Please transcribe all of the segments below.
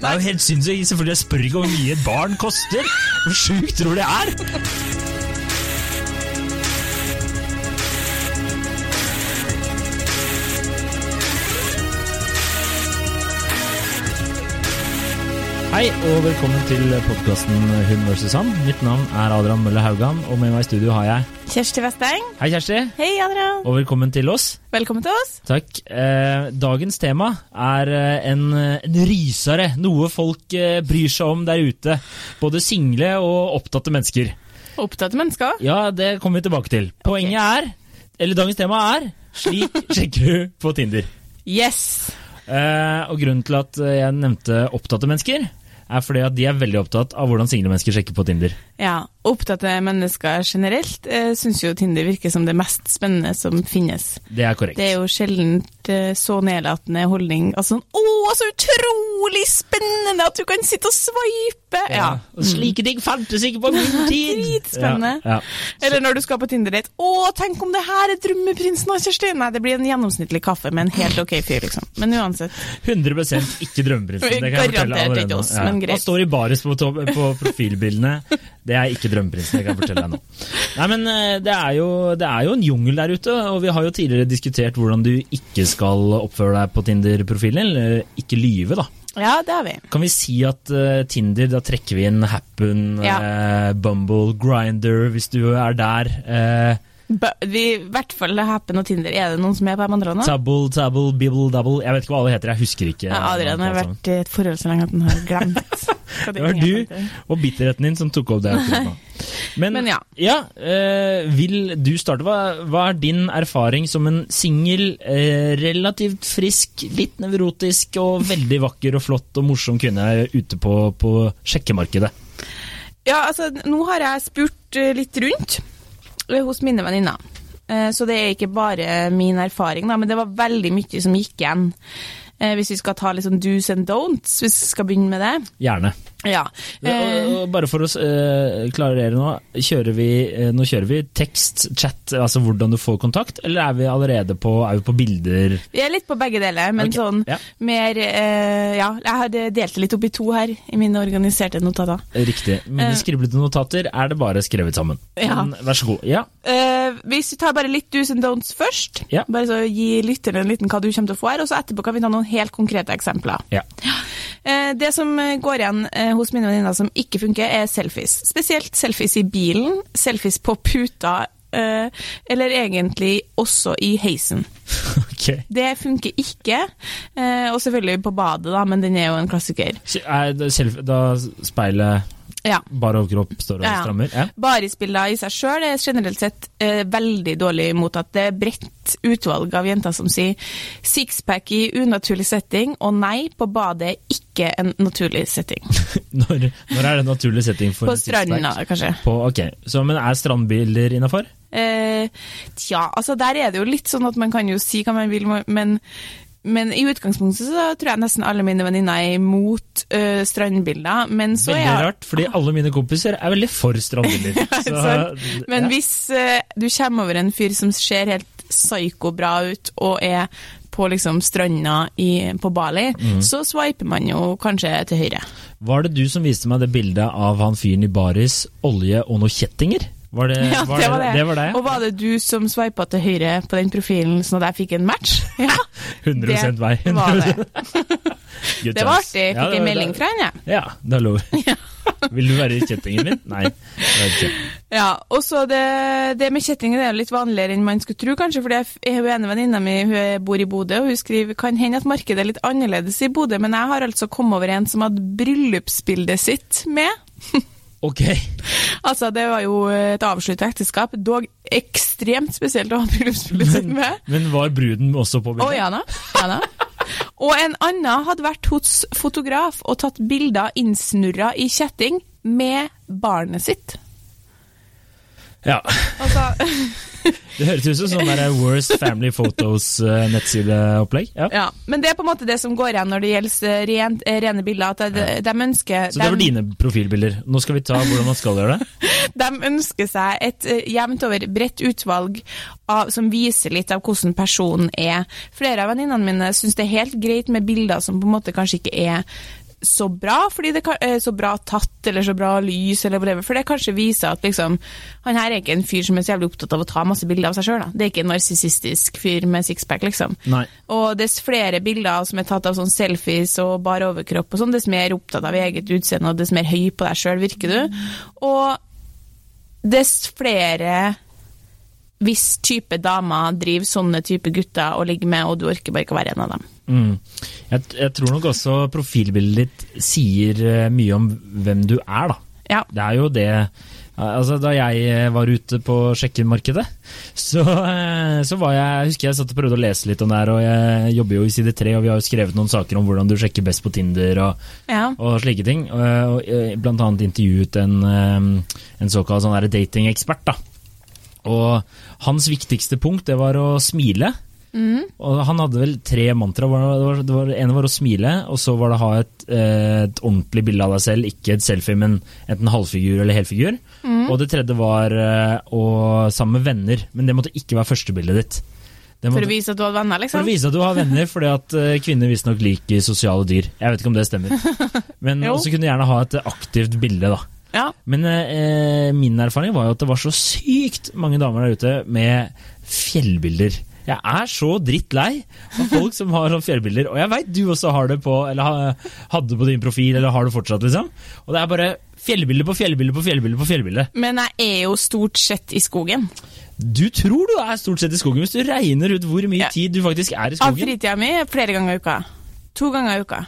Det er jo helt sinnssykt. Selvfølgelig jeg spør ikke hvor mye et barn koster. Hvor sjukt tror du det er? Hei og velkommen til podkasten Hun vs. han. Mitt navn er Adrian Mølle Haugan, og med meg i studio har jeg Kjersti Vesteng. Hei, Kjersti. Hei, Adrian. Og velkommen til oss. Velkommen til oss. Takk. Eh, dagens tema er eh, en, en rysere. Noe folk eh, bryr seg om der ute. Både single og opptatte mennesker. Opptatte mennesker. Ja, det kommer vi tilbake til. Poenget er, eller dagens tema er, slik sjekker du på Tinder. Yes. Eh, og grunnen til at jeg nevnte opptatte mennesker, er fordi at de er veldig opptatt av hvordan single mennesker sjekker på Tinder. Ja, opptatte mennesker generelt eh, syns jo Tinder virker som det mest spennende som finnes. Det er korrekt. Det er jo sjelden eh, så nedlatende holdning. Altså sånn Å, så utrolig spennende at du kan sitte og sveipe! Ja. Og slike ting fantes ikke på min tid! Dritspennende. Ja, ja. Eller når du skal på Tinder-date. Å, tenk om det her er drømmeprinsen av Kjersti! Nei, det blir en gjennomsnittlig kaffe med en helt ok fyr, liksom. Men uansett. 100% ikke drømmeprinsen. Det kan jeg fortelle Garantert allerede oss, men greit. Han står i baris på, på profilbildene. Det er ikke drømmeprinsen, det kan jeg fortelle deg nå. Nei, men eh, det er, jo, det er jo en jungel der ute, og vi har jo tidligere diskutert hvordan du ikke skal oppføre deg på Tinder-profilen, eller ikke lyve, da. Ja, det har vi. Kan vi si at uh, Tinder, da trekker vi inn Happen, Ja. uh, Bumble, Grinder, hvis du er der. Ba vi, I hvert fall Happen og Tinder. Er det noen som er på de andre nå? Tabble, tabble, bibble, double. Jeg vet ikke hva alle heter, jeg husker ikke. Ja, Adrian har vært i et forhold så lenge at han har glemt. hva Det var du og bitterheten din som tok opp det. Men, Men ja. eh, vil du starte? Hva, hva er din erfaring som en singel, øh, relativt frisk, litt nevrotisk og veldig vakker og flott og morsom kvinne ute på, på sjekkemarkedet? Ja, altså, nå har jeg spurt eh, litt rundt hos mine venninner. Eh, Så det er ikke bare min erfaring, da, men det var veldig mye som gikk igjen. Eh, Hvis vi skal ta litt sånn do's and don'ts, hvis vi skal begynne med det. Gjerne. Ja. Eh, Bare for å eh, klarere nå, kjører vi, eh, nå kjører vi tekst, chat, altså hvordan du får kontakt, eller er vi allerede på, vi på bilder? Vi er litt på begge deler, men okay. sånn ja. mer eh, Ja, jeg har delt det litt opp i to her, i mine organiserte notater. Riktig. Mine Eh. skriblete notater er det bare skrevet sammen. Ja. Men, vær så god. Ja. Eh, hvis vi tar bare litt do's and don'ts først, Ja. bare så gi lytterne en liten hva du kommer til å få her, og så etterpå kan vi ta noen helt konkrete eksempler. ja. Eh, det som eh, går igjen eh, hos mine venninner som ikke funker, er selfies. Spesielt selfies i bilen, selfies på puta, eh, eller egentlig også i heisen. Ok. Det funker ikke, eh, og selvfølgelig på badet, da, men den er jo en klassiker. Er da speilet Ja. bare overkropp står og Ja, ja. strammer? Ja. Barisbilder i seg sjøl er generelt sett eh, veldig dårlig mottatt. Det er bredt utvalg av jenter som sier sixpack i unaturlig setting, og nei, på badet er ikke en naturlig setting. Når, når er det en naturlig setting for På stranda, kanskje. På, ok, så, Men er strandbilder innafor? Eh, tja, altså der er det jo litt sånn at man kan jo si hva man vil, men, men i utgangspunktet så tror jeg nesten alle mine venninner er imot uh, strandbilder. Men så Veldig er rart, fordi alle mine kompiser er veldig for strandbilder. så? Men ja. hvis uh, du kommer over en fyr som ser helt psyko-bra ut, og er på liksom stranda i, på Bali, mm. så swiper man jo kanskje til høyre. Var det du som viste meg det bildet av han fyren i baris, olje og noen kjettinger? Var det, Ja, var det var det. det var deg? Og var det du som sveipa til høyre på den profilen, sånn at jeg fikk en match? Ja, 100 vei. det var det. Det var artig. Jeg Ja, fikk det en melding fra henne. Ja, det er lov. Vil du være i kjettingen min? Nei. det ikke. Ja, og så det, det med kjettingen er jo litt vanligere enn man skulle tro, kanskje. For hun ene venninna mi hun bor i Bodø, og hun skriver kan hende at markedet er litt annerledes i Bodø, men jeg har altså kommet over en som hadde bryllupsbildet sitt med. Ok. Altså, det var jo et avslutta ekteskap, dog ekstremt spesielt å ha Men, med. men var bruden også på Å, bildet? ja da. Ja da. Og en annen hadde vært hos fotograf og tatt bilder innsnurra i kjetting med barnet sitt. Ja. Altså, Det høres ut som sånn der Worst Family Photos-nettsideopplegg. Ja. ja. Men det er på en måte det som går igjen når det gjelder rent, eh, rene bilder. At de, de, ønsker, Så det var de, dine profilbilder. Nå skal vi ta hvordan man skal gjøre det. de ønsker seg et eh, jevnt over bredt utvalg av, som viser litt av hvordan personen er. Flere av venninnene mine syns det er helt greit med bilder som på en måte kanskje ikke er så bra, fordi det er så bra tatt, eller så bra lys, eller whatever. For det kanskje viser at liksom Han her er ikke en fyr som er så jævlig opptatt av å ta masse bilder av seg sjøl. Det er ikke en narsissistisk fyr med sixpack, liksom. Nei. Og dess flere bilder som er tatt av sånn selfies og bar overkropp og sånn, dess mer opptatt av eget utseende, og dess mer høy på deg sjøl virker du. Og dess flere hvis type damer driver sånne type gutter og ligger med, og du orker bare ikke å være en av dem. Mm. Jeg, jeg tror nok også profilbildet ditt sier eh, mye om hvem du er, da. Ja. Det er jo det Altså, Da jeg eh, var ute på sjekkemarkedet, så, eh, så var jeg husker jeg satt og prøvde å lese litt om det her, og jeg jobber jo i side 3, og vi har jo skrevet noen saker om hvordan du sjekker best på Tinder og, Ja. og slike ting. Og, og blant annet intervjuet en, en såkalt sånn datingekspert. da. Og hans viktigste punkt det var å smile. Og han hadde vel tre mantra. Det var, det var, det ene var å smile, og så var det å ha et, eh, et ordentlig bilde av deg selv, ikke et selfie, men enten halvfigur eller helfigur. Og det tredje var eh, å sammen med venner, men det måtte ikke være førstebildet ditt. Det For å vise at du hadde venner, liksom? for å vise at du har venner, fordi at eh, kvinner visstnok liker sosiale dyr. Jeg vet ikke om det stemmer. Men også kunne du gjerne ha et aktivt bilde, da. Ja. Men eh, min erfaring var jo at det var så sykt mange damer der ute med fjellbilder. Jeg er så drittlei av folk som har sånne fjellbilder, og jeg veit du også har det på, eller ha, hadde på din profil, eller har det fortsatt, liksom. Og det er bare fjellbilde på fjellbilde på fjellbilde på fjellbilde. Men jeg er jo stort sett i skogen. Du tror du er stort sett i skogen, hvis du regner ut hvor mye Ja. tid du faktisk er i skogen. Av fritida mi flere ganger i uka. To ganger i uka.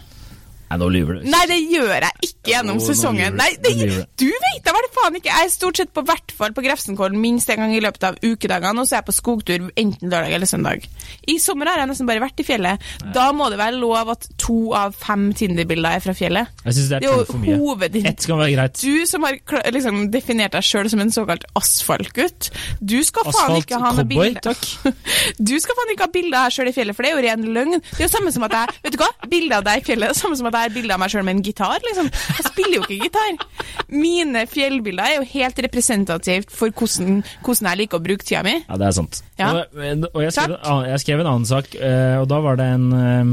Nei, nå lyver du. Nei, det gjør jeg ikke gjennom Jo, nå sesongen. Nei, det, du. vet da vel faen ikke! Jeg er stort sett på hvert fall på Grefsenkollen minst en gang i løpet av ukedagene, og så er jeg på skogtur enten lørdag eller søndag. I sommer har jeg nesten bare vært i fjellet. Da må det være lov at to av fem Tinder-bilder er fra fjellet. Jeg synes det Det er er for jo mye. hoved... Ett skal være greit. Du som har liksom, definert deg sjøl som en såkalt asfaltgutt, du skal faen ikke ha noe bilde takk. Du skal faen ikke ha bilde av deg sjøl i fjellet, for det er jo ren løgn. Det er jo samme som at jeg Vet du hva? Bilde av deg i fjellet er det samme som at jeg har bilde av meg sjøl med en gitar, liksom. Jeg spiller jo ikke gitar. Mine fjellbilder er jo helt representativt for hvordan, hvordan jeg liker å bruke tida mi. Ja, det er sant. Ja. Og, og jeg, skrev, jeg skrev en annen sak, eh, og da var det en eh,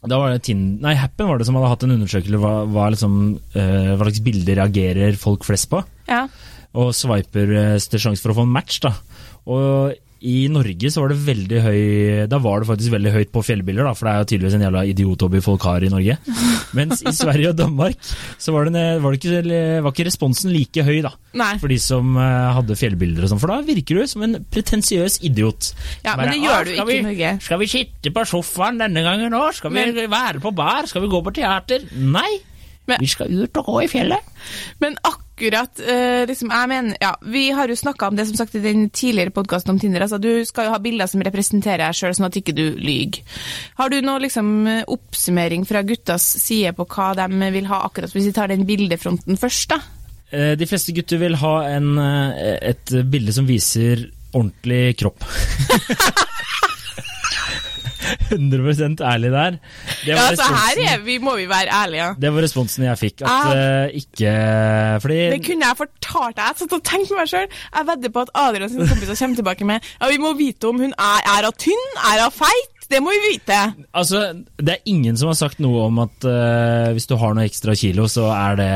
da var det Tind nei, Happen var det som hadde hatt en undersøkelse hva, hva, liksom, uh, hva slags bilder reagerer folk flest på. Ja. Og swiper uh, størst sjanse for å få en match. da. Og i Norge så var det veldig høy Da var det faktisk veldig høyt på fjellbilder, da, for det er jo tydeligvis en jævla idiothobby folk har i Norge. Mens i Sverige og Danmark så var, det, var, det ikke, var ikke responsen like høy, da. Nei. For de som eh, hadde fjellbilder og sånn, for da virker du som en pretensiøs idiot. Ja, Bare, men det gjør du ikke i Norge. Skal vi sitte på sofaen denne gangen òg? Skal vi Men- være på bar? Skal vi gå på teater? Nei! Men- vi skal ut og gå i fjellet. Men akkurat eh, liksom, jeg mener, ja, Vi har jo snakka om det som sagt i den tidligere podkasten om Tinder. altså Du skal jo ha bilder som representerer deg sjøl, sånn at ikke du lyver. Har du noe liksom, eh, oppsummering fra guttas side på hva de vil ha, akkurat hvis vi tar den bildefronten først? da? Eh, De fleste gutter vil ha en, et bilde som viser ordentlig kropp. 100 ærlig der. Det Ja, altså Her er vi, må vi være ærlige. det var responsen jeg fikk. At Ah. uh, ikke Fordi Det kunne jeg fortalt deg. Jeg satt og tenkte meg selv. Jeg vedder på at Adrian sine kompiser kommer tilbake med Ja, vi må vite om hun er, er hun tynn, er hun feit. Det må vi vite. Altså, Det er ingen som har sagt noe om at uh, hvis du har noe ekstra kilo, så er det,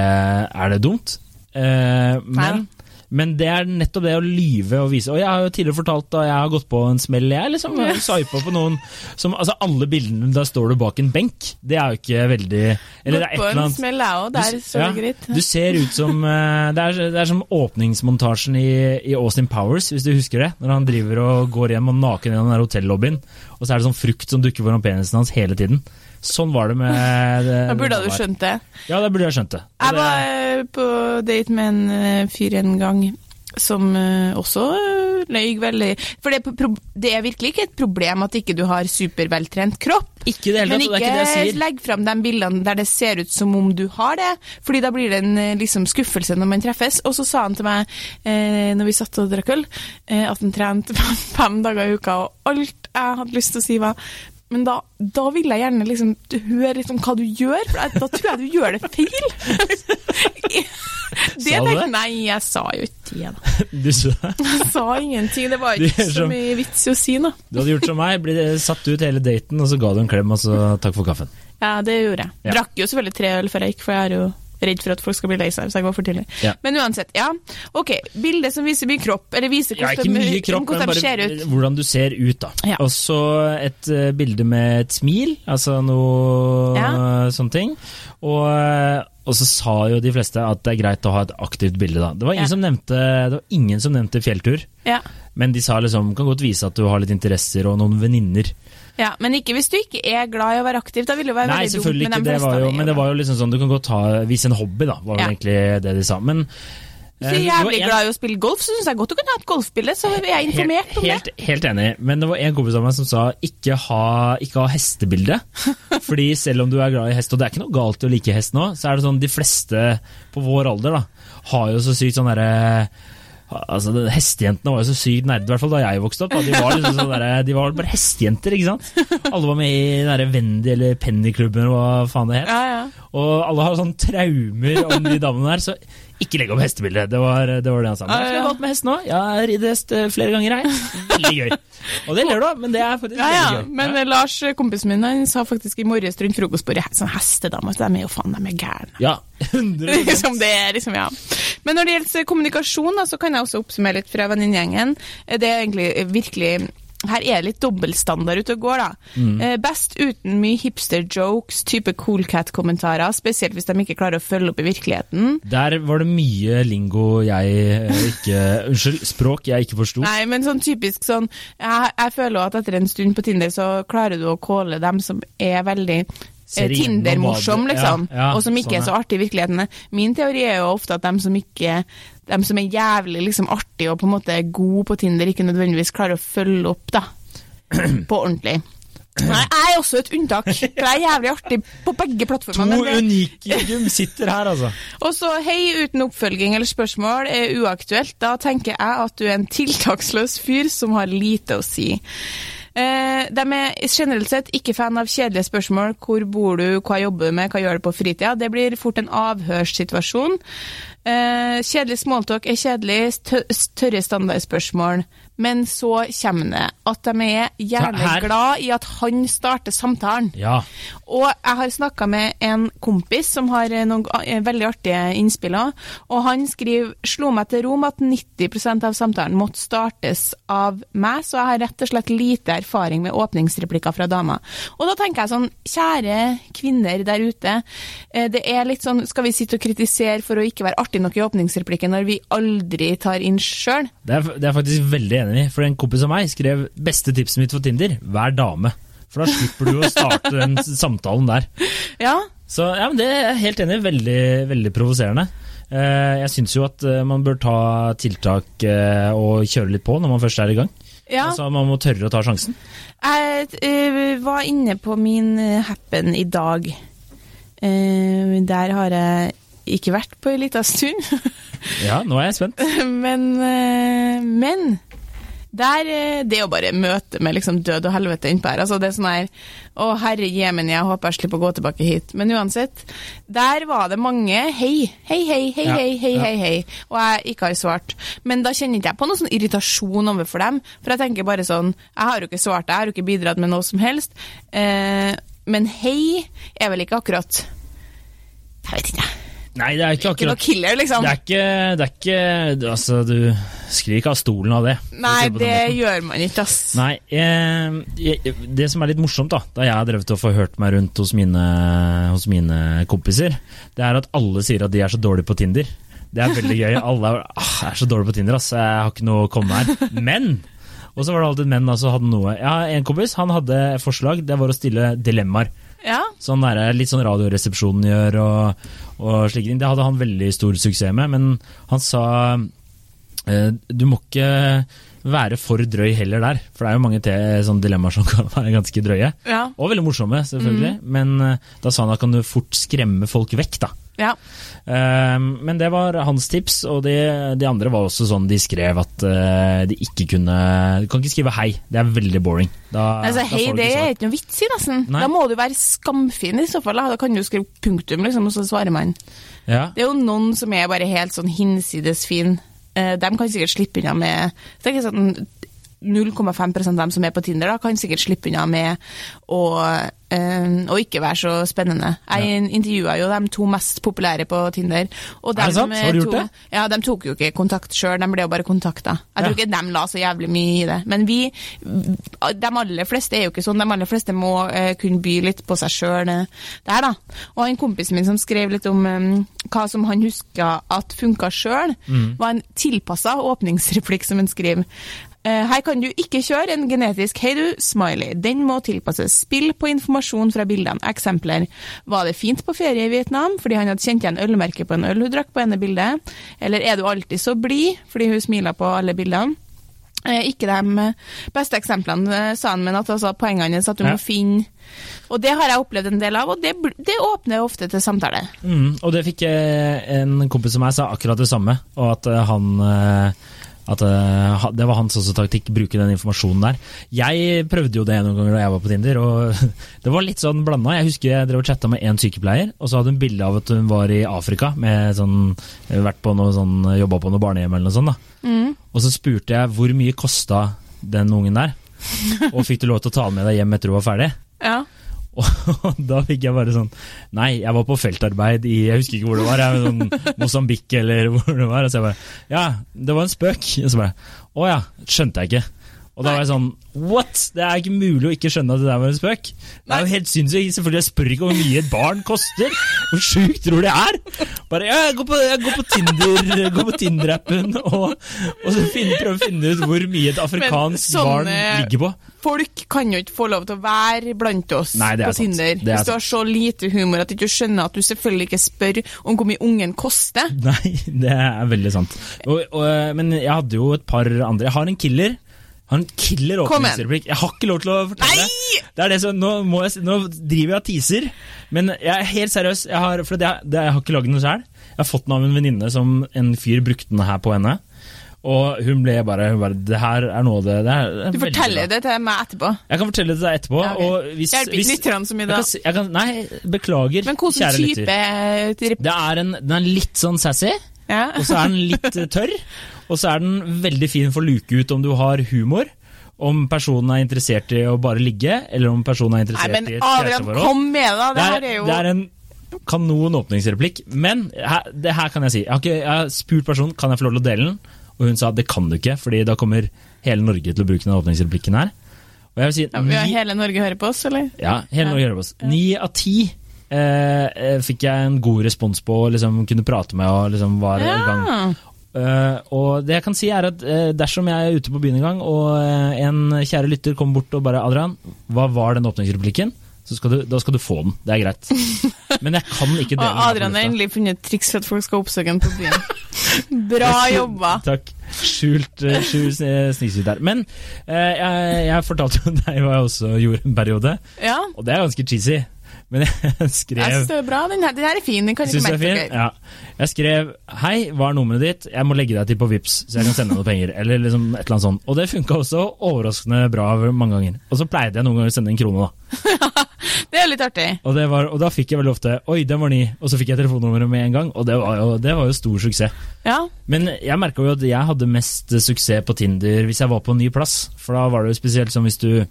er det dumt. Uh, men, men det er nettopp det å lyve og vise. Og jeg har jo tidligere fortalt da jeg har gått på en smell, jeg. liksom, jeg på noen som Altså, alle bildene, da står du bak en benk. Det er jo ikke veldig Eller det er et eller annet smell, jeg òg. Der står det greit. Du ser ut som eh, det, er, det er som åpningsmontasjen i, i Austin Powers, hvis du husker det. Når han driver og går hjem og naken gjennom den der hotellobbyen, og så er det sånn frukt som dukker foran penisen hans hele tiden. Sånn var det med det, Da burde du skjønt det. Ja, da burde jeg skjønt det. Og Jeg det- var eh, på date med en eh, fyr en gang som eh, også løy veldig For det, er det er virkelig ikke et problem at ikke du har superveltrent kropp. Ikke det hele Men tatt, det er ikke, ikke det jeg sier. legg fram de bildene der det ser ut som om du har det, fordi da blir det en eh, liksom, skuffelse når man treffes. Og så sa han til meg, eh, når vi satt og drakk øl, eh, at han trente fem dager i uka, og alt jeg hadde lyst til å si var men da, da vil jeg gjerne liksom høre liksom hva du gjør, for da- tror jeg du gjør det feil. det Sa du det? Nei, jeg sa jo ikke det. da. Du, det? Jeg sa ingenting. Det var ikke så mye vits i å si noe. du hadde gjort som meg, ble satt ut hele daten, og så ga du en klem, og så takk for kaffen. Ja, det gjorde jeg. Ja. Drakk jo selvfølgelig tre øl før jeg gikk, for jeg er jo redd for at folk skal bli lei seg hvis jeg går for tidlig. Ja. Men uansett, ja. Ok, bilde som viser mye kropp, eller viser Ja, hvordan, ikke mye kropp, men hvordan de bare ut. hvordan du ser ut, da. Ja. Og så et uh, bilde med et smil, altså noe Ja. sånne ting. Og, eh, og så sa jo de fleste at det er greit å ha et aktivt bilde, da. Det var ingen, Ja. som, nevnte, det var ingen som nevnte fjelltur. Ja. Men de sa liksom kan godt vise at du har litt interesser og noen venninner. Ja, Men ikke hvis du ikke er glad i å være aktiv. Da vil det være Nei, veldig dumt. med de Det fleste var jo, er men det var jo liksom sånn du kan godt ta, vise en hobby, da. Var Ja. egentlig det de sa. Men så jeg en- glad i å spille golf, så syns jeg godt du kan ha et golfbilde. Så er jeg informert om helt, det. helt, helt enig, men det var en kompis av meg som sa ikke ha, ikke ha hestebilde. Fordi selv om du er glad i hest, og det er ikke noe galt i å like hest nå, så er det sånn de fleste på vår alder da, har jo så sykt sånn derre Altså, Hestejentene var jo så sykt nerde, i hvert fall da jeg vokste opp. De, var liksom sånn derre- de var bare hestejenter, ikke sant. Alle var med i den Wendy eller Pennyklubben, eller hva faen det het. Ja, ja. Og alle har sånne traumer om de damene der, så ikke legg opp hestebildet. Det var det, var det han sa. Men jeg har gått med hest nå. Jeg har ridd hest eh, flere ganger, jeg. Veldig gøy. Og det ler du av, men det er faktisk Ja, ja, veldig gøy. men ja. Lars, kompisen min, han sa faktisk i morges rundt frokostbordet sånn hestedamer, så de er jo faen, de er gærne. ja, 100 liksom det er liksom, ja. Men når det gjelder kommunikasjon, da, så kan jeg også oppsummere litt fra venninnegjengen. Eh, Det er egentlig eh, virkelig her er det litt dobbeltstandard ute og går, da. Mm. Eh, best uten mye hipster-jokes, type cool cat-kommentarer, spesielt hvis de ikke klarer å følge opp i virkeligheten. Der var det mye lingo jeg eh, ikke Unnskyld, språk jeg ikke forsto. Nei, men sånn typisk sånn Jeg, jeg føler at etter en stund på Tinder, så klarer du å calle dem som er veldig Tinder-morsom, liksom, ja, ja, og som ikke sånn, er så artig i virkeligheten. Min teori er jo ofte at dem som ikke dem som er jævlig liksom artig og på en måte er god på Tinder, ikke nødvendigvis klarer å følge opp da, på ordentlig. Nei, jeg er også et unntak, for jeg er jævlig artig på begge plattformene. To unike unikium sitter her, altså. og så hei uten oppfølging eller spørsmål er uaktuelt. Da tenker jeg at du er en tiltaksløs fyr som har lite å si. Eh, de er generelt sett ikke fan av kjedelige spørsmål. Hvor bor du, hva jobber du med, hva gjør du på fritida? Det blir fort en avhørssituasjon. Eh, kjedelig smalltalk er kjedelig, tø- tørre standardspørsmål. Men så kommer det at de er gjerne glad i at han starter samtalen. Ja. Og jeg har snakka med en kompis som har eh, noen eh, veldig artige innspill og han skriver slo meg til ro med at 90% av samtalen måtte startes av meg, så jeg har rett og slett lite erfaring med åpningsreplikker fra damer. Og da tenker jeg sånn, kjære kvinner der ute, eh, det er litt sånn, skal vi sitte og kritisere for å ikke være artig nok i åpningsreplikken når vi aldri tar inn sjøl? Det det er faktisk veldig enig i, for en kompis av meg skrev beste tipset mitt for Tinder, vær dame. For da slipper du å starte den samtalen der. Ja, Så ja, men det er jeg helt enig i. Veldig, veldig provoserende. Eh, Jeg syns jo at eh, man bør ta tiltak eh, og kjøre litt på når man først er i gang. ja. Altså Man må tørre å ta sjansen. Jeg var inne på min Happen i dag. Der har jeg ikke vært på en liten stund. Ja, nå er jeg spent. men, men der, eh, det å bare møte med liksom død og helvete innpå her, altså det er sånn her Å, herre jemen, jeg håper jeg slipper å gå tilbake hit. Men uansett, der var det mange hei, hei, hei, hei, Ja, hei, hei, ja. hei, hei, og jeg ikke har svart. Men da kjenner ikke jeg på noe sånn irritasjon overfor dem, for jeg tenker bare sånn Jeg har jo ikke svart, jeg har jo ikke bidratt med noe som helst. Eh, men hei er vel ikke akkurat Jeg vet ikke. Nei, det er ikke akkurat Ikke noe killer, liksom. Det er ikke, det er ikke Altså, du skriver ikke av stolen av det. Nei, det det gjør man ikke, ass. Nei, eh, jeg, det som er litt morsomt, da, da jeg har drevet og forhørt meg rundt hos mine, hos mine kompiser, det er at alle sier at de er så dårlige på Tinder. Det er veldig gøy. Alle er, ah, er så dårlige på Tinder, ass. Jeg har ikke noe å komme her. Men! Og så var det alltid menn som hadde noe. Ja, en kompis, han hadde et forslag. Det var å stille dilemmaer. Ja. Sånn der, litt sånn Radioresepsjonen gjør og, og slike ting. Det hadde han veldig stor suksess med, men han sa eh, du må ikke være for drøy heller der, for det er jo mange te, sånne dilemmaer som kan være ganske drøye. Ja. Og veldig morsomme, selvfølgelig, men eh, da sa han at kan du fort skremme folk vekk, da. Ja. Eh, men det var hans tips, og de, de andre var også sånn de skrev at uh, de ikke kunne Du kan ikke skrive hei, det er veldig boring. Da, Altså, hei, det er ikke noe vits i, nesten. Nei. Da må du være skamfin i så fall. Da, da kan du skrive punktum, liksom, og så svarer man. Ja. Det er jo noen som er bare helt sånn hinsides fin. Uh, de kan sikkert slippe unna med det er ikke sånn, 0,5% av dem som er på Tinder, da, kan sikkert slippe unna med å, øh, å ikke være så spennende. Jeg intervjua jo de to mest populære på Tinder. Og Er det sant? Har du gjort det? Ja, de tok jo ikke kontakt sjøl, de ble jo bare kontakta. Jeg tror ikke de la så jævlig mye i det. Men vi, de aller fleste er jo ikke sånn. De aller fleste må eh, kunne by litt på seg sjøl der, da. Og en kompis min som skrev litt om eh, hva som han huska at funka sjøl, Mm. var en tilpassa åpningsreplikk som han skriver. Eh, Her kan du ikke kjøre en genetisk 'hei du, smiley'. Den må tilpasses. Spill på informasjon fra bildene. Eksempler. Var det fint på ferie i Vietnam fordi han hadde kjent igjen ølmerket på en øl hun drakk på ene bildet? Eller er du alltid så blid fordi hun smiler på alle bildene? Eh, ikke de beste eksemplene, eh, sa han, men at altså, poengene hans at du Ja. må finne Og det har jeg opplevd en del av, og det, det åpner ofte til samtale. Mm, og det fikk en kompis av meg sa akkurat det samme, og at han at uh, det var hans også taktikk, bruke den informasjonen der. Jeg prøvde jo det noen ganger da jeg var på Tinder, og det var litt sånn blanda. Jeg husker jeg drev og chatta med én sykepleier, og så hadde hun bilde av at hun var i Afrika, med sånn, vært på noe sånn, jobba på noe barnehjem eller noe sånt. da. Og så spurte jeg hvor mye kosta den ungen der, og fikk du lov til å ta den med deg hjem etter du var ferdig? Ja. Og da fikk jeg bare sånn Nei, jeg var på feltarbeid i Jeg husker ikke hvor det var. Jeg, sånn Mosambik eller hvor det var. Og så jeg bare Ja, det var en spøk. Og så bare Å ja, skjønte jeg ikke. Og da var jeg sånn What?! Det er ikke mulig å ikke skjønne at det der var en spøk. Det er jo helt sinnssykt. Selvfølgelig, jeg spør ikke hvor mye et barn koster. Hvor sjukt tror du det er? Bare ja, jeg går på, jeg går på Tinder, går på Tinder-appen og, og så finner, prøver å finne ut hvor mye et afrikansk barn ligger på. Folk kan jo ikke få lov til å være blant oss Nei, på. Tinder. Er Hvis du har så lite humor at du ikke skjønner at du selvfølgelig ikke spør om hvor mye ungen koster. Nei, det er veldig sant. Og, og, men jeg hadde jo et par andre. Jeg har en killer. Jeg har en killer åpningsreplikk. Jeg har ikke lov til å fortelle Nei! det. Det er det som, nå, må jeg, nå driver jeg og teaser, men jeg er helt seriøs. Jeg har, for det, det, jeg har ikke lagd den sjøl. Jeg har fått den av en venninne som en fyr brukte den her på henne. Og hun ble bare, hun bare Det her er noe det, det er, Du forteller det til meg etterpå. Jeg kan fortelle det til deg etterpå. Ja, okay. hvis, Hjelper hvis, ikke lytterne så mye jeg kan, jeg kan, Nei, beklager, Men hvilken type lytter. Det er en, den er litt sånn sassy. ja. Og så er den litt eh, tørr, og så er den veldig fin for å luke ut om du har humor. Om personen er interessert i å bare ligge, eller om personen er Nei, interessert men i et kjæresteforhold. kom med det! Det her er, jo det er en kanon åpningsreplikk, men her, det her kan jeg si. Jeg har, ikke, jeg har spurt personen kan jeg få lov til å dele den, og hun sa det kan du ikke, fordi da kommer hele Norge til å bruke den åpningsreplikken her. Og jeg vil si, ja, vi har Hele Norge hører på oss, eller? ja, hele Ja. Norge hører på oss. Ni av ti eh, eh, fikk jeg en god respons på, og liksom kunne prate med og liksom var i gang. Eh, og det jeg kan si er at uh, dersom jeg er ute på byen en gang, og uh, en kjære lytter kommer bort og bare 'Adrian, hva var den åpningsreplikken?' Så skal du, da skal du få den. Det er greit. Men jeg kan ikke dele den. Adrian har endelig funnet triks for at folk skal oppsøke den på byen. Bra jobba! Takk. Skjult, skjult snikskryt der. Men jeg, jeg fortalte jo deg hva jeg også gjorde en periode, Ja, og det er ganske cheesy. Men jeg skrev jeg syns det er bra. Den her, den her er fin. Den kan ikke er merke fin? Ja. Jeg skrev 'Hei, hva er nummeret ditt? Jeg må legge deg til på Vips, så jeg kan sende deg noe penger.' Eller liksom et eller annet sånt. Og det funka også overraskende bra mange ganger. Og så pleide jeg noen ganger å sende en krone, da. Det er litt artig. Og, det var, og da fikk jeg veldig ofte 'Oi, den var ny', og så fikk jeg telefonnummeret med en gang. Og det var jo, det var jo stor suksess. Ja. Men jeg merka jo at jeg hadde mest suksess på Tinder hvis jeg var på en ny plass. For da var det jo spesielt som hvis du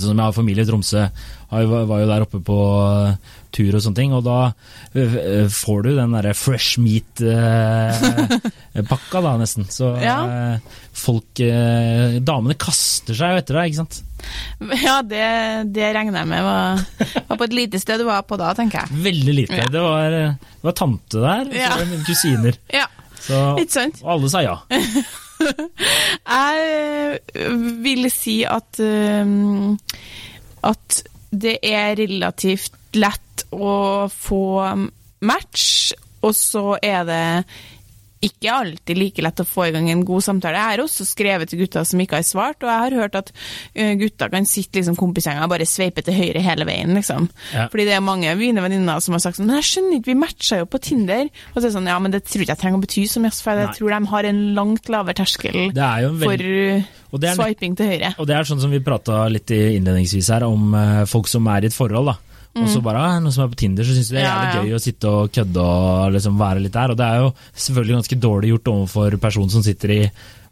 Sånn som jeg har familie i Tromsø, var jo der oppe på uh, tur og sånne ting, og da uh, får du den derre fresh meat-pakka, da, nesten. Så Ja. folk Damene kaster seg jo etter deg, ikke sant? Ja, det, det regner jeg med var, var på et lite sted du var på da, tenker jeg. Veldig lite. Ja. Det, var, det var tante der, og så Ja. var det mine kusiner. Ja, Så, ikke sant? og alle sa ja. Jeg øh, vil si at at det er relativt lett å få match, og så er det ikke alltid like lett å få i gang en god samtale. Jeg har også skrevet til gutter som ikke har svart, og jeg har hørt at øh, gutter kan sitte liksom kompisgjenger og bare sveipe til høyre hele veien, liksom. Ja. Fordi det er mange av mine venninner som har sagt sånn Men jeg skjønner ikke, vi matcha jo på Tinder. Og så er det sånn, ja, men det tror ikke jeg trenger å bety så mye, for jeg Nei. tror de har en langt lavere terskel er en for det er swiping til høyre. Og det er sånn som vi prata litt innledningsvis her, om eh, folk som er i et forhold. da. Og så bare ah, noen som er på Tinder, så syns de det er Mm. Ja, jævlig ja. gøy å sitte og kødde og liksom være litt der. Og det er jo selvfølgelig ganske dårlig gjort overfor personen som sitter i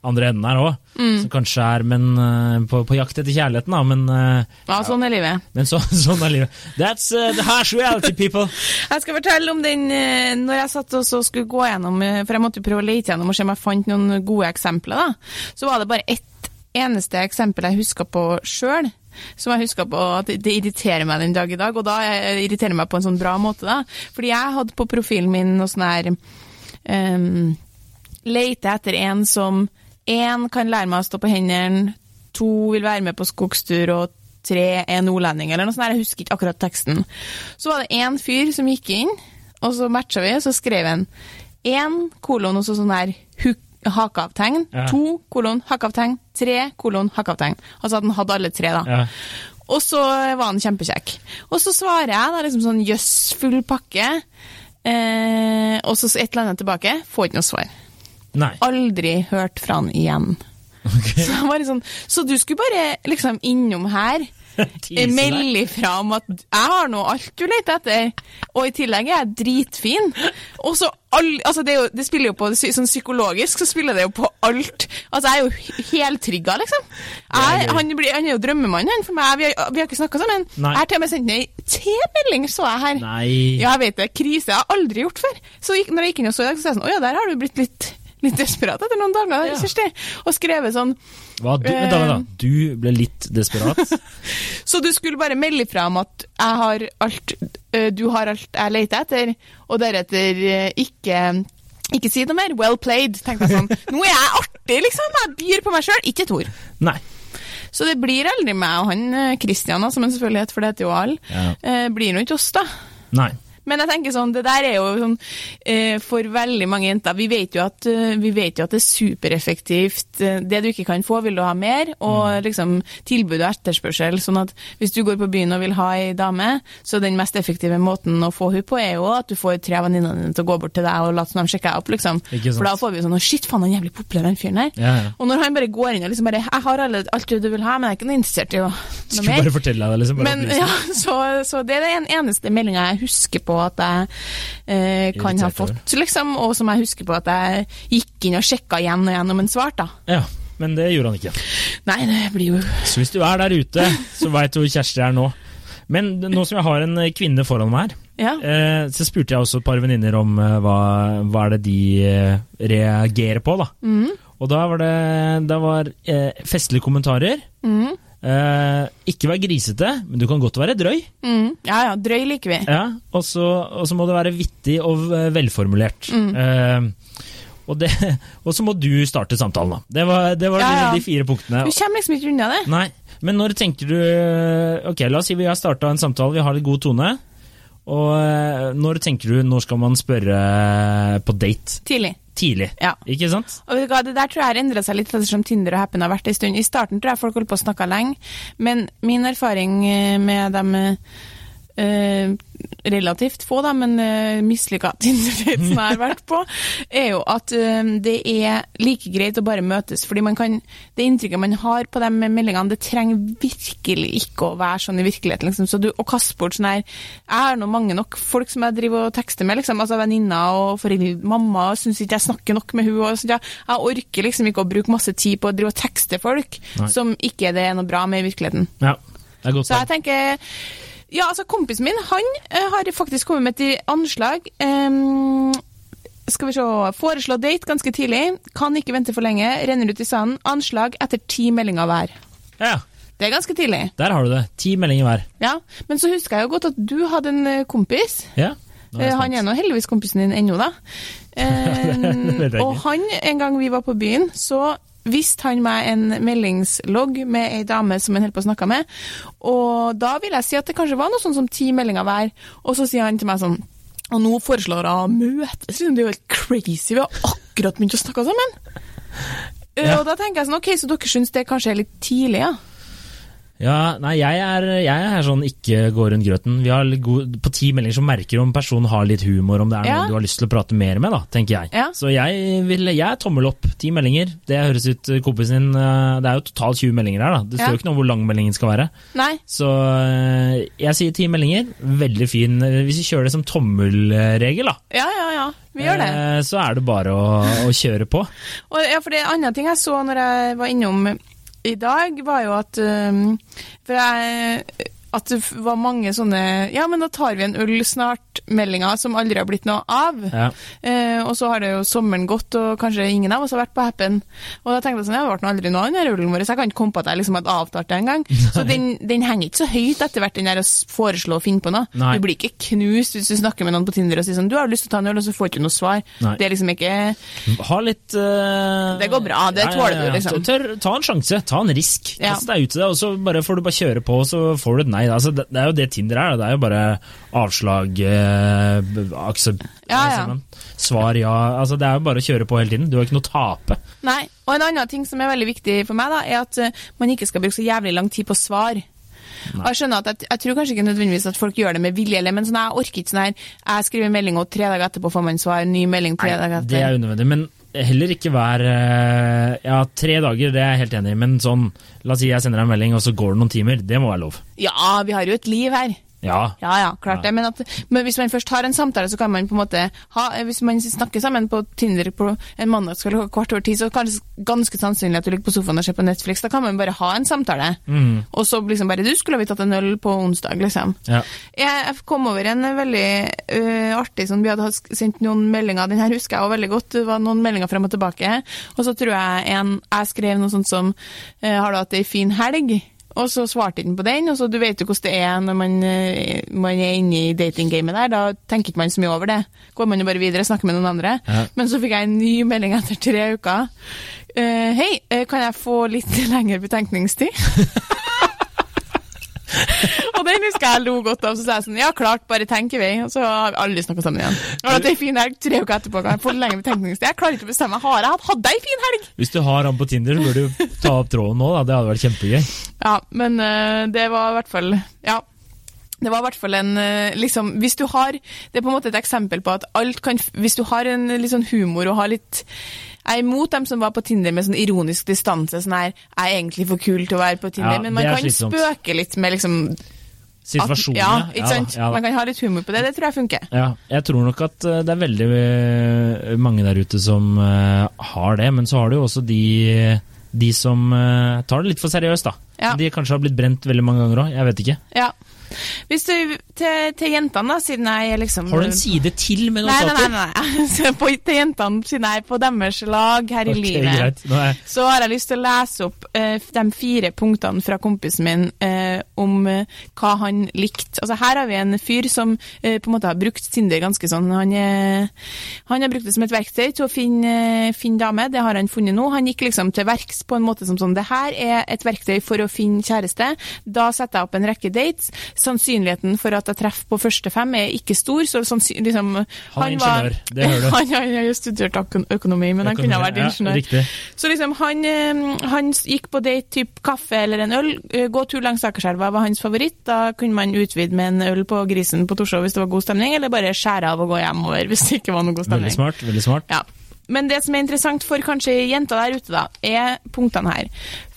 andre enden her òg, som kanskje er men, eh, på, på jakt etter kjærligheten, da, men, eh, Ja, sånn er livet. men så, sånn er livet. That's uh, the harsh reality, people. Jeg skal fortelle om den når jeg satt og så skulle gå gjennom, for jeg måtte prøve å lete gjennom og se om jeg fant noen gode eksempler, da. Så var det bare ett eneste eksempel jeg huska på sjøl. Som jeg huska på at det irriterer meg den dag i dag, og da irriterer det meg på en sånn bra måte, da. Fordi jeg hadde på profilen min noe sånn her um, Leite etter en som én kan lære meg å stå på hendene, to vil være med på skogstur, og tre er nordlending, eller noe sånt. Jeg husker ikke akkurat teksten. Så var det én fyr som gikk inn, og så matcha vi, og så skrev han én kolon og så sånn her huk- hakeavtegn, Ja. to kolon hakeavtegn, tre kolon hakeavtegn. Altså at han hadde alle tre, da. Ja. Og så var han kjempekjekk. Og så svarer jeg da liksom sånn jøss, full pakke. Eh, og så et eller annet tilbake. Får ikke noe svar. Nei. Aldri hørt fra han igjen. Så, var sånn, så du skulle bare liksom innom her. melde ifra om at jeg har nå alt du leter etter, og i tillegg er jeg dritfin. Og så all, altså det, jo, det spiller jo på sånn psykologisk, så spiller det jo på alt. Altså jeg er jo heltrigga, liksom. Jeg, han, blir, han er jo drømmemannen han, for meg. Vi har, vi har ikke snakka sammen. Nei. Jeg har til og med sendt ned T-melding, så jeg her. Nei. Ja, jeg vet det. Krise. Jeg har aldri gjort før. Så når jeg gikk inn og så i dag, så sa jeg sånn Å ja, der har du blitt litt, litt desperat etter noen dager, Ja. Kjersti. Og skrevet sånn Hva, du, vent da, da. Du ble litt desperat? Så du skulle bare melde fra om at jeg har alt, øh, du har alt jeg leter etter, og deretter øh, ikke ikke si noe mer. Well played, tenkte jeg sånn. Nå er jeg artig, liksom. Jeg byr på meg sjøl, ikke et ord. Nei. Så det blir aldri meg og han Kristian, Christian, som han selvfølgelig heter, for det heter jo alle. Ja. Eh, blir nå ikke oss, da. Nei. Men jeg tenker sånn, det der er jo sånn eh, For veldig mange jenter Vi vet jo at, eh, vi vet jo at det er supereffektivt. Eh, Det du ikke kan få, vil du ha mer. Og liksom tilbud og etterspørsel. Sånn at hvis du går på byen og vil ha ei dame, så den mest effektive måten å få henne på, er jo at du får tre av venninnene dine til å gå bort til deg og late som de sjekker deg opp, liksom. For da får vi jo sånn Å, shit, faen, han er jævlig populær, den fyren her. Ja, ja. Og når han bare går inn og liksom bare Jeg har alle, alt det du vil ha, men jeg er ikke noe interessert i å noe Skulle bare fortelle deg det, liksom. Men ja, så, så det er den eneste meldinga jeg husker på at jeg eh, kan ha Irritert fått, liksom, og som jeg husker på at jeg gikk inn og sjekka igjen og igjen om han svarte. da. Ja, men det gjorde han ikke. Nei, det blir jo Så hvis du er der ute, så veit du hvor Kjersti er nå. Men nå som jeg har en eh, kvinne foran meg her, Ja. eh, så spurte jeg også et par venninner om eh, hva, hva er det de reagerer på, da. Mm. Og da var det, det var, eh, festlige kommentarer. Mm. Eh, ikke vær grisete, men du kan godt være drøy. Mm. Ja ja, drøy liker vi. Ja, og så og så må det være vittig og velformulert. Mm. Uh, og, det, og så må du starte samtalen, da. Det var, det var Ja, ja. de fire punktene. Du kommer liksom ikke unna det. Nei, men når tenker du Ok, la oss si vi har starta en samtale, vi har litt god tone. Og eh, når tenker du når skal man spørre på date? Tidlig. Tidlig, Ja. ikke sant? Og Det der tror jeg har endra seg litt ettersom Tinder og Happen har vært en stund. I starten tror jeg folk holdt på å snakke lenge, men min erfaring eh, med dem eh, relativt få, da, men eh, mislykka Tinder-dates som jeg har vært på, er jo at eh, det er like greit å bare møtes. fordi man kan, Det inntrykket man har på de meldingene, det trenger virkelig ikke å være sånn i virkeligheten. Liksom. Så du, Å kaste bort sånn her Jeg har nå mange nok folk som jeg driver og tekster med, liksom, altså venninner og foreldre. Mamma syns ikke jeg snakker nok med henne. og ja, Jeg orker liksom ikke å bruke masse tid på å drive og tekste folk Nei. som ikke det er noe bra med i virkeligheten. Ja, det er godt Så jeg tenker Ja, altså, kompisen min, han eh, har faktisk kommet med et anslag. Um, skal vi se Foreslå date ganske tidlig. Kan ikke vente for lenge. Renner ut i sanden. Anslag etter ti meldinger hver. Ja, Det er ganske tidlig. der har du det. Ti meldinger hver. Ja, Men så husker jeg jo godt at du hadde en eh, kompis. Ja, er Eh, Han er nå heldigvis kompisen din ennå, da. Eh, og han, en gang vi var på byen, så viste han meg en meldingslogg med ei dame som han holdt på å snakke med. Og da vil jeg si at det kanskje var noe sånn som ti meldinger hver. Og så sier han til meg sånn Og nå foreslår hun å møtes. Det er jo helt crazy. Vi har akkurat begynt å snakke sammen. Ja. Og da tenker jeg sånn, ok, så dere syns det kanskje er litt tidlig, ja? Ja, nei, jeg er, jeg er sånn ikke gå rundt grøten. Vi har god, på ti meldinger så merker du om personen har litt humor, om det er Ja. noe du har lyst til å prate mer med, da, tenker jeg. Ja. Så jeg vil, jeg er tommel opp. Ti meldinger. Det høres ut kompisen din eh, Det er jo totalt 20 meldinger her, da. Det står Ja. jo ikke noe om hvor lang meldingen skal være. Nei. Så eh, jeg sier ti meldinger. Veldig fin. Eh, Hvis vi kjører det som tommelregel, da, Ja, ja, ja. Vi gjør det. eh, så er det bare å, å kjøre på. Og ja, for det er en annen ting jeg så når jeg var innom i dag, var jo at um, For jeg at det var mange sånne Ja, men da tar vi en øl snart-meldinger som aldri har blitt noe av. Ja. Eh, og så har det jo sommeren gått, og kanskje ingen av oss har vært på Happen. Og da tenkte jeg sånn, ja, det ble aldri noe av den rullen vår, så jeg kan ikke komme på at jeg liksom hadde avtalt det engang. Så den, den henger ikke så høyt etter hvert, den der å foreslå å finne på noe. Nei. Du blir ikke knust hvis du snakker med noen på Tinder og sier sånn, du har lyst til å ta en øl, og så får du ikke noe svar. Nei. Det er liksom ikke Ha litt uh... Det går bra, det tåler du, liksom. Tør, ta en sjanse, ta en risk. Ja. Kast deg ut i det, og så bare får du bare kjøre på, og så får du et nei. Altså, det, det er jo det Tinder er. Det er jo bare avslag, b- aksept, Ja, ja. Svar ja. Altså, det er jo bare å kjøre på hele tiden. Du har ikke noe å tape. Nei. Og en annen ting som er veldig viktig for meg, da, er at eh, man ikke skal bruke så jævlig lang tid på svar. Og Jeg skjønner at jeg, jeg tror kanskje ikke nødvendigvis at folk gjør det med vilje, men sånn, jeg orker ikke sånn her Jeg skriver melding, og tre dager etterpå får man svar. Ny melding tre dager etter. Det er unødvendig. Men heller ikke hver eh, Ja, tre dager, det er jeg helt enig i, men sånn La oss si jeg sender deg en melding, og så går det noen timer. Det må være lov. Ja, vi har jo et liv her. Ja. Ja, ja, klart det. Men, at, men hvis man først har en samtale, så kan man på en måte ha Hvis man snakker sammen på Tinder på en mandag klokka kvart over ti, så er det ganske sannsynlig at du ligger på sofaen og ser på Netflix. Da kan man bare ha en samtale. Mm. Og så liksom bare Du, skulle vi tatt en øl på onsdag, liksom. ja. Jeg jeg kom over en veldig uh, artig sånn, Vi hadde sendt noen meldinger, den her husker jeg også veldig godt. Det var noen meldinger frem og tilbake. Og så tror jeg en Jeg skrev noe sånt som ø, 'Har du hatt ei fin helg?' Og så svarte han på den. og så Du vet jo hvordan det er når man, man er inne i datinggamet der. Da tenker ikke man så mye over det. Går man jo bare videre snakker med noen andre. Ja. Men så fikk jeg en ny melding etter tre uker. Uh, Hei, eh, kan jeg få litt lengre betenkningstid? Og den husker jeg lo godt av. Så sa jeg sånn, ja klart, bare tenk i vei. Og så har vi aldri snakka sammen igjen. Og at det en fin helg tre uker etterpå, kan jeg få lengre betenkningstid? Jeg klarer ikke å bestemme. Har jeg hatt hadde jeg fin helg? Hvis du har han på Tinder, så bør du ta opp tråden nå. Da. Det hadde vært kjempegøy. Ja, men uh, det var i hvert fall Ja. Det var i hvert fall en eh, liksom, Hvis du har Det er på en måte et eksempel på at alt kan Hvis du har en litt sånn humor og har litt Jeg er imot dem som var på Tinder med sånn ironisk distanse. Sånn her Jeg er egentlig for kul til å være på Tinder. Ja, men man kan spøke litt med liksom situasjonen. Ja, ikke sant? Ja, ja, Man kan ha litt humor på det. Det tror jeg funker. Ja, jeg tror nok at eh, det er veldig eh, mange der ute som eh, har det, men så har du jo også de, de som tar det litt for seriøst, da. Ja. De kanskje har blitt brent veldig mange ganger òg, jeg vet ikke. Ja. Hvis du, til, til jentene, da, siden jeg liksom Har du en side til med noen Nei, saker? nei. nei. nei. på, til jentene, siden jeg er på deres lag her i livet. er, så har jeg lyst til å lese opp uh, de fire punktene fra kompisen min uh, om uh, hva han likte. Altså, her har vi en fyr som på en måte har brukt Tinder ganske sånn. Han, han har brukt det som et verktøy til å finne, finne dame. Det har han funnet nå. Han gikk liksom til verks på en måte som sånn Det her er et verktøy for å finne kjæreste. Da setter jeg opp en rekke dates. Sannsynligheten for at jeg treffer på første fem er ikke stor, så liksom, Han er ingeniør, det hører du. Han, han har jo studert økonomi, men han kunne ha vært ingeniør. Ja, Så liksom, han, han gikk på date, typ kaffe eller en øl. Eh, Gå tur langs Akerselva var hans favoritt. Da kunne man utvide med en øl på Grisen på Torshov hvis det var god stemning, eller bare skjære av og gå hjemover hvis det ikke var noe god stemning. Veldig smart. veldig smart. Ja. Men det som er interessant for kanskje jenta der ute, da, er punktene her.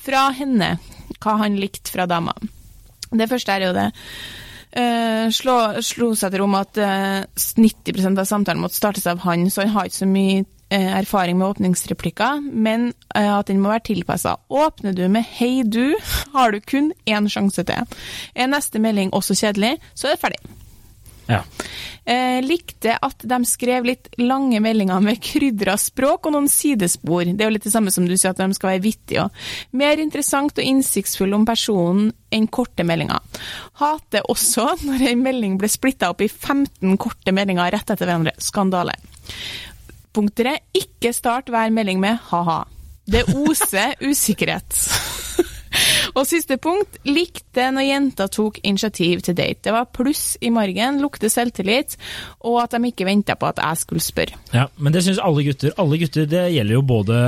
Fra henne, hva han likte fra dama. Det første er jo det. Uh, slå, slo seg til rom at uh, 90% av samtalen måtte startes av han, så han har ikke så mye uh, erfaring med åpningsreplikker, men eh, at den må være tilpassa. Åpner du med 'hei, du', har du kun én sjanse til. Er neste melding også kjedelig, så er det ferdig. Ja. Eh, likte at de skrev litt lange meldinger med krydra språk og noen sidespor. Det er jo litt det samme som du sier, at de skal være vittige. Mer interessant og innsiktsfull om personen enn korte meldinger. Hater også når en melding ble splitta opp i 15 korte meldinger rett etter hverandre. Skandale. Punkt tre. Ikke start hver melding med ha-ha. Det oser usikkerhet. Og siste punkt. Likte når jenter tok initiativ til date. Det var pluss i margen, lukte selvtillit, og at de ikke venta på at jeg skulle spørre. Ja, Men det syns alle gutter. Alle gutter, Det gjelder jo både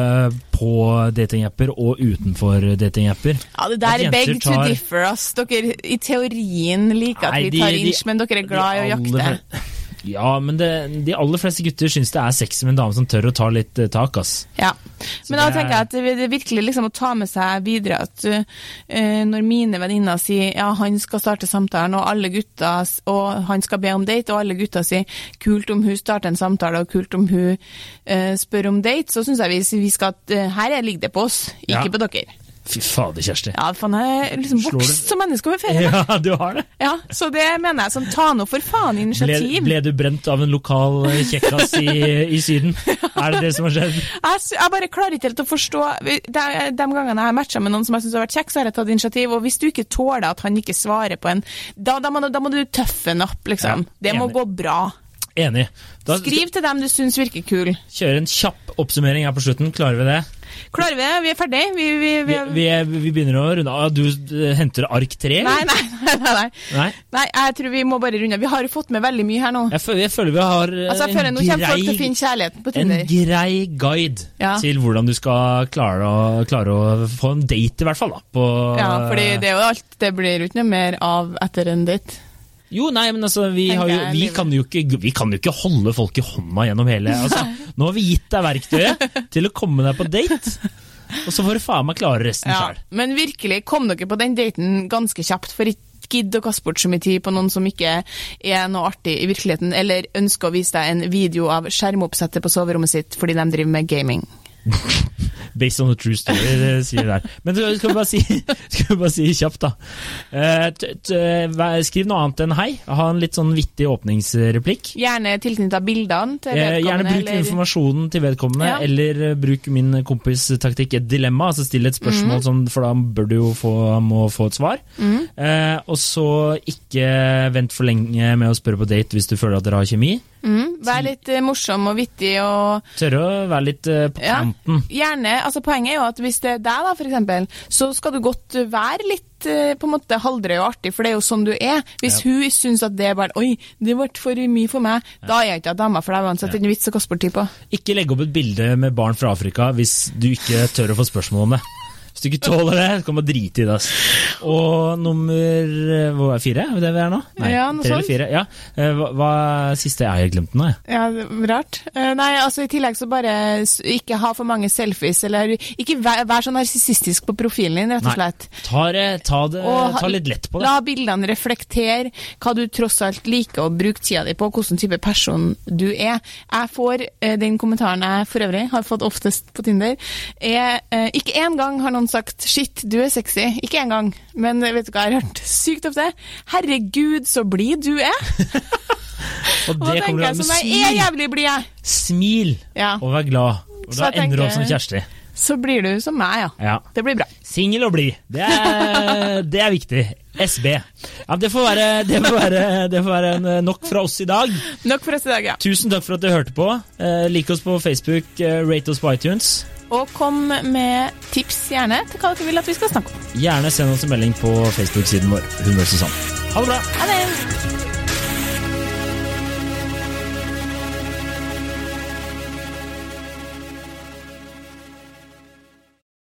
på datingapper og utenfor datingapper. Ja, det der er beg to differ, ass. Dere i teorien liker at Nei, vi tar inch, men dere er glad i å jakte. Ja, men det, de aller fleste gutter syns det er sexy med en dame som tør å ta litt eh, tak, ass. Ja. Men da er- tenker jeg at det er virkelig liksom å ta med seg videre at uh, når mine venninner sier ja, han skal starte samtalen, og alle gutta og han skal be om date, og alle gutta sier kult om hun starter en samtale, og kult om hun uh, spør om date, så syns jeg vi, vi skal at uh, her er- ligger det på oss, ikke Ja. på dere. Fy fader, Kjersti. Ja, faen, jeg er liksom Slår vokst som menneske over ferien. Ja, du har det. Ja, så det mener jeg. Sånn, ta nå for faen initiativ. ble du brent av en lokal eh, kjekkas i, i Syden? Er det det som har skjedd? Jeg, jeg bare klarer ikke helt å forstå de, de gangene jeg har matcha med noen som jeg syns har vært kjekk, så har jeg tatt initiativ. Og hvis du ikke tåler at han ikke svarer på en Da, da, må, da må du tøffen opp, liksom. Ja, det må gå bra. Enig. Da Skriv til dem du syns virker kul. Kjøre en kjapp oppsummering her på slutten. Klarer vi det? Klarer vi det? Vi er ferdig? Vi, vi, vi, Vi, vi, er- vi begynner å runde av. Du henter ark tre? Nei, nei, nei, nei, nei. Nei? Jeg tror vi må bare runde av. Vi har fått med veldig mye her nå. Jeg føler, jeg føler vi har eh, Altså, jeg føler på en grei guide Ja. til hvordan du skal klare å, klare å få en date, i hvert fall. da. På, Ja, fordi det er jo alt Det blir jo ikke noe mer av etter en date. Jo, nei, men altså, vi, har jo, vi, kan jo ikke, vi kan jo ikke holde folk i hånda gjennom hele altså, Nå har vi gitt deg verktøyet til å komme deg på date, og så får du faen meg klare resten Ja, sjøl. men virkelig, kom dere på den daten ganske kjapt, for ikke gidd å kaste bort så mye tid på noen som ikke er noe artig i virkeligheten, eller ønsker å vise deg en video av skjermoppsettet på soverommet sitt fordi de driver med gaming. Based on a true story, det sier det der. Men skal vi bare si, skal vi bare si kjapt, da. Eh, skriv noe annet enn hei. Ha en litt sånn vittig åpningsreplikk. Gjerne tilknytta bildene til Eh, vedkommende. gjerne bruk eller- informasjonen til vedkommende, Ja. eller eh, bruk min kompis taktikk et dilemma. altså Still et spørsmål, mm. som, for da bør du jo få, må få et svar. Eh, og så ikke vent for lenge med å spørre på date hvis du føler at dere har kjemi. Mm, Vær litt eh, morsom og vittig og Tørre å være litt eh, på ja, kanten. Gjerne. altså Poenget er jo at hvis det er deg, da, for eksempel, så skal du godt være litt eh, på en måte halvdrøy og artig, for det er jo sånn du er. Hvis hun syns at det er bare Oi, det ble for mye for meg, da er jeg ikke dama for deg uansett. Det er ikke vits å kaste bort tid på. Ikke legge opp et bilde med barn fra Afrika hvis du ikke tør å få spørsmål om det. Hvis du ikke tåler det, så kan bare drite i det. ass. Og nummer eh, hva er fire? Er det vi er nå? Nei, Ja, noe tre eller fire. Ja. Eh, Hva, hva siste jeg har glemt nå? jeg? Ja, rart. Eh, nei, altså i tillegg så bare ikke ha for mange selfies, eller ikke vær, vær så narsissistisk på profilen din, rett og Nei. slett. Ta, det, ta, det, Og ta litt lett på det. La bildene reflektere hva du tross alt liker å bruke tida di på, hvilken type person du er. Jeg får den kommentaren jeg for øvrig har fått oftest på Tinder, er Ikke engang har noen sagt 'shit, du er sexy'. Ikke engang. Men vet du hva jeg har hørt sykt ofte? 'Herregud, så blid du er'. Og Og da det kommer du med jeg er jævlig blid, jeg. Smil Ja. og vær glad. Og Så da ender du opp som Kjersti. Så blir du som meg, ja. Ja. Det blir bra. Singel og blid. Det, det er viktig. SB. Ja, det får være, det får være, det får være eh, nok fra oss i dag. Nok for oss i dag, ja. Tusen takk for at du hørte på. Eh, lik oss på Facebook, eh, rate oss på iTunes. Og kom med tips gjerne til hva dere vil at vi skal snakke om. Gjerne send oss en melding på Facebook-siden vår. Hun og Susanne. Ha det bra! Ha det!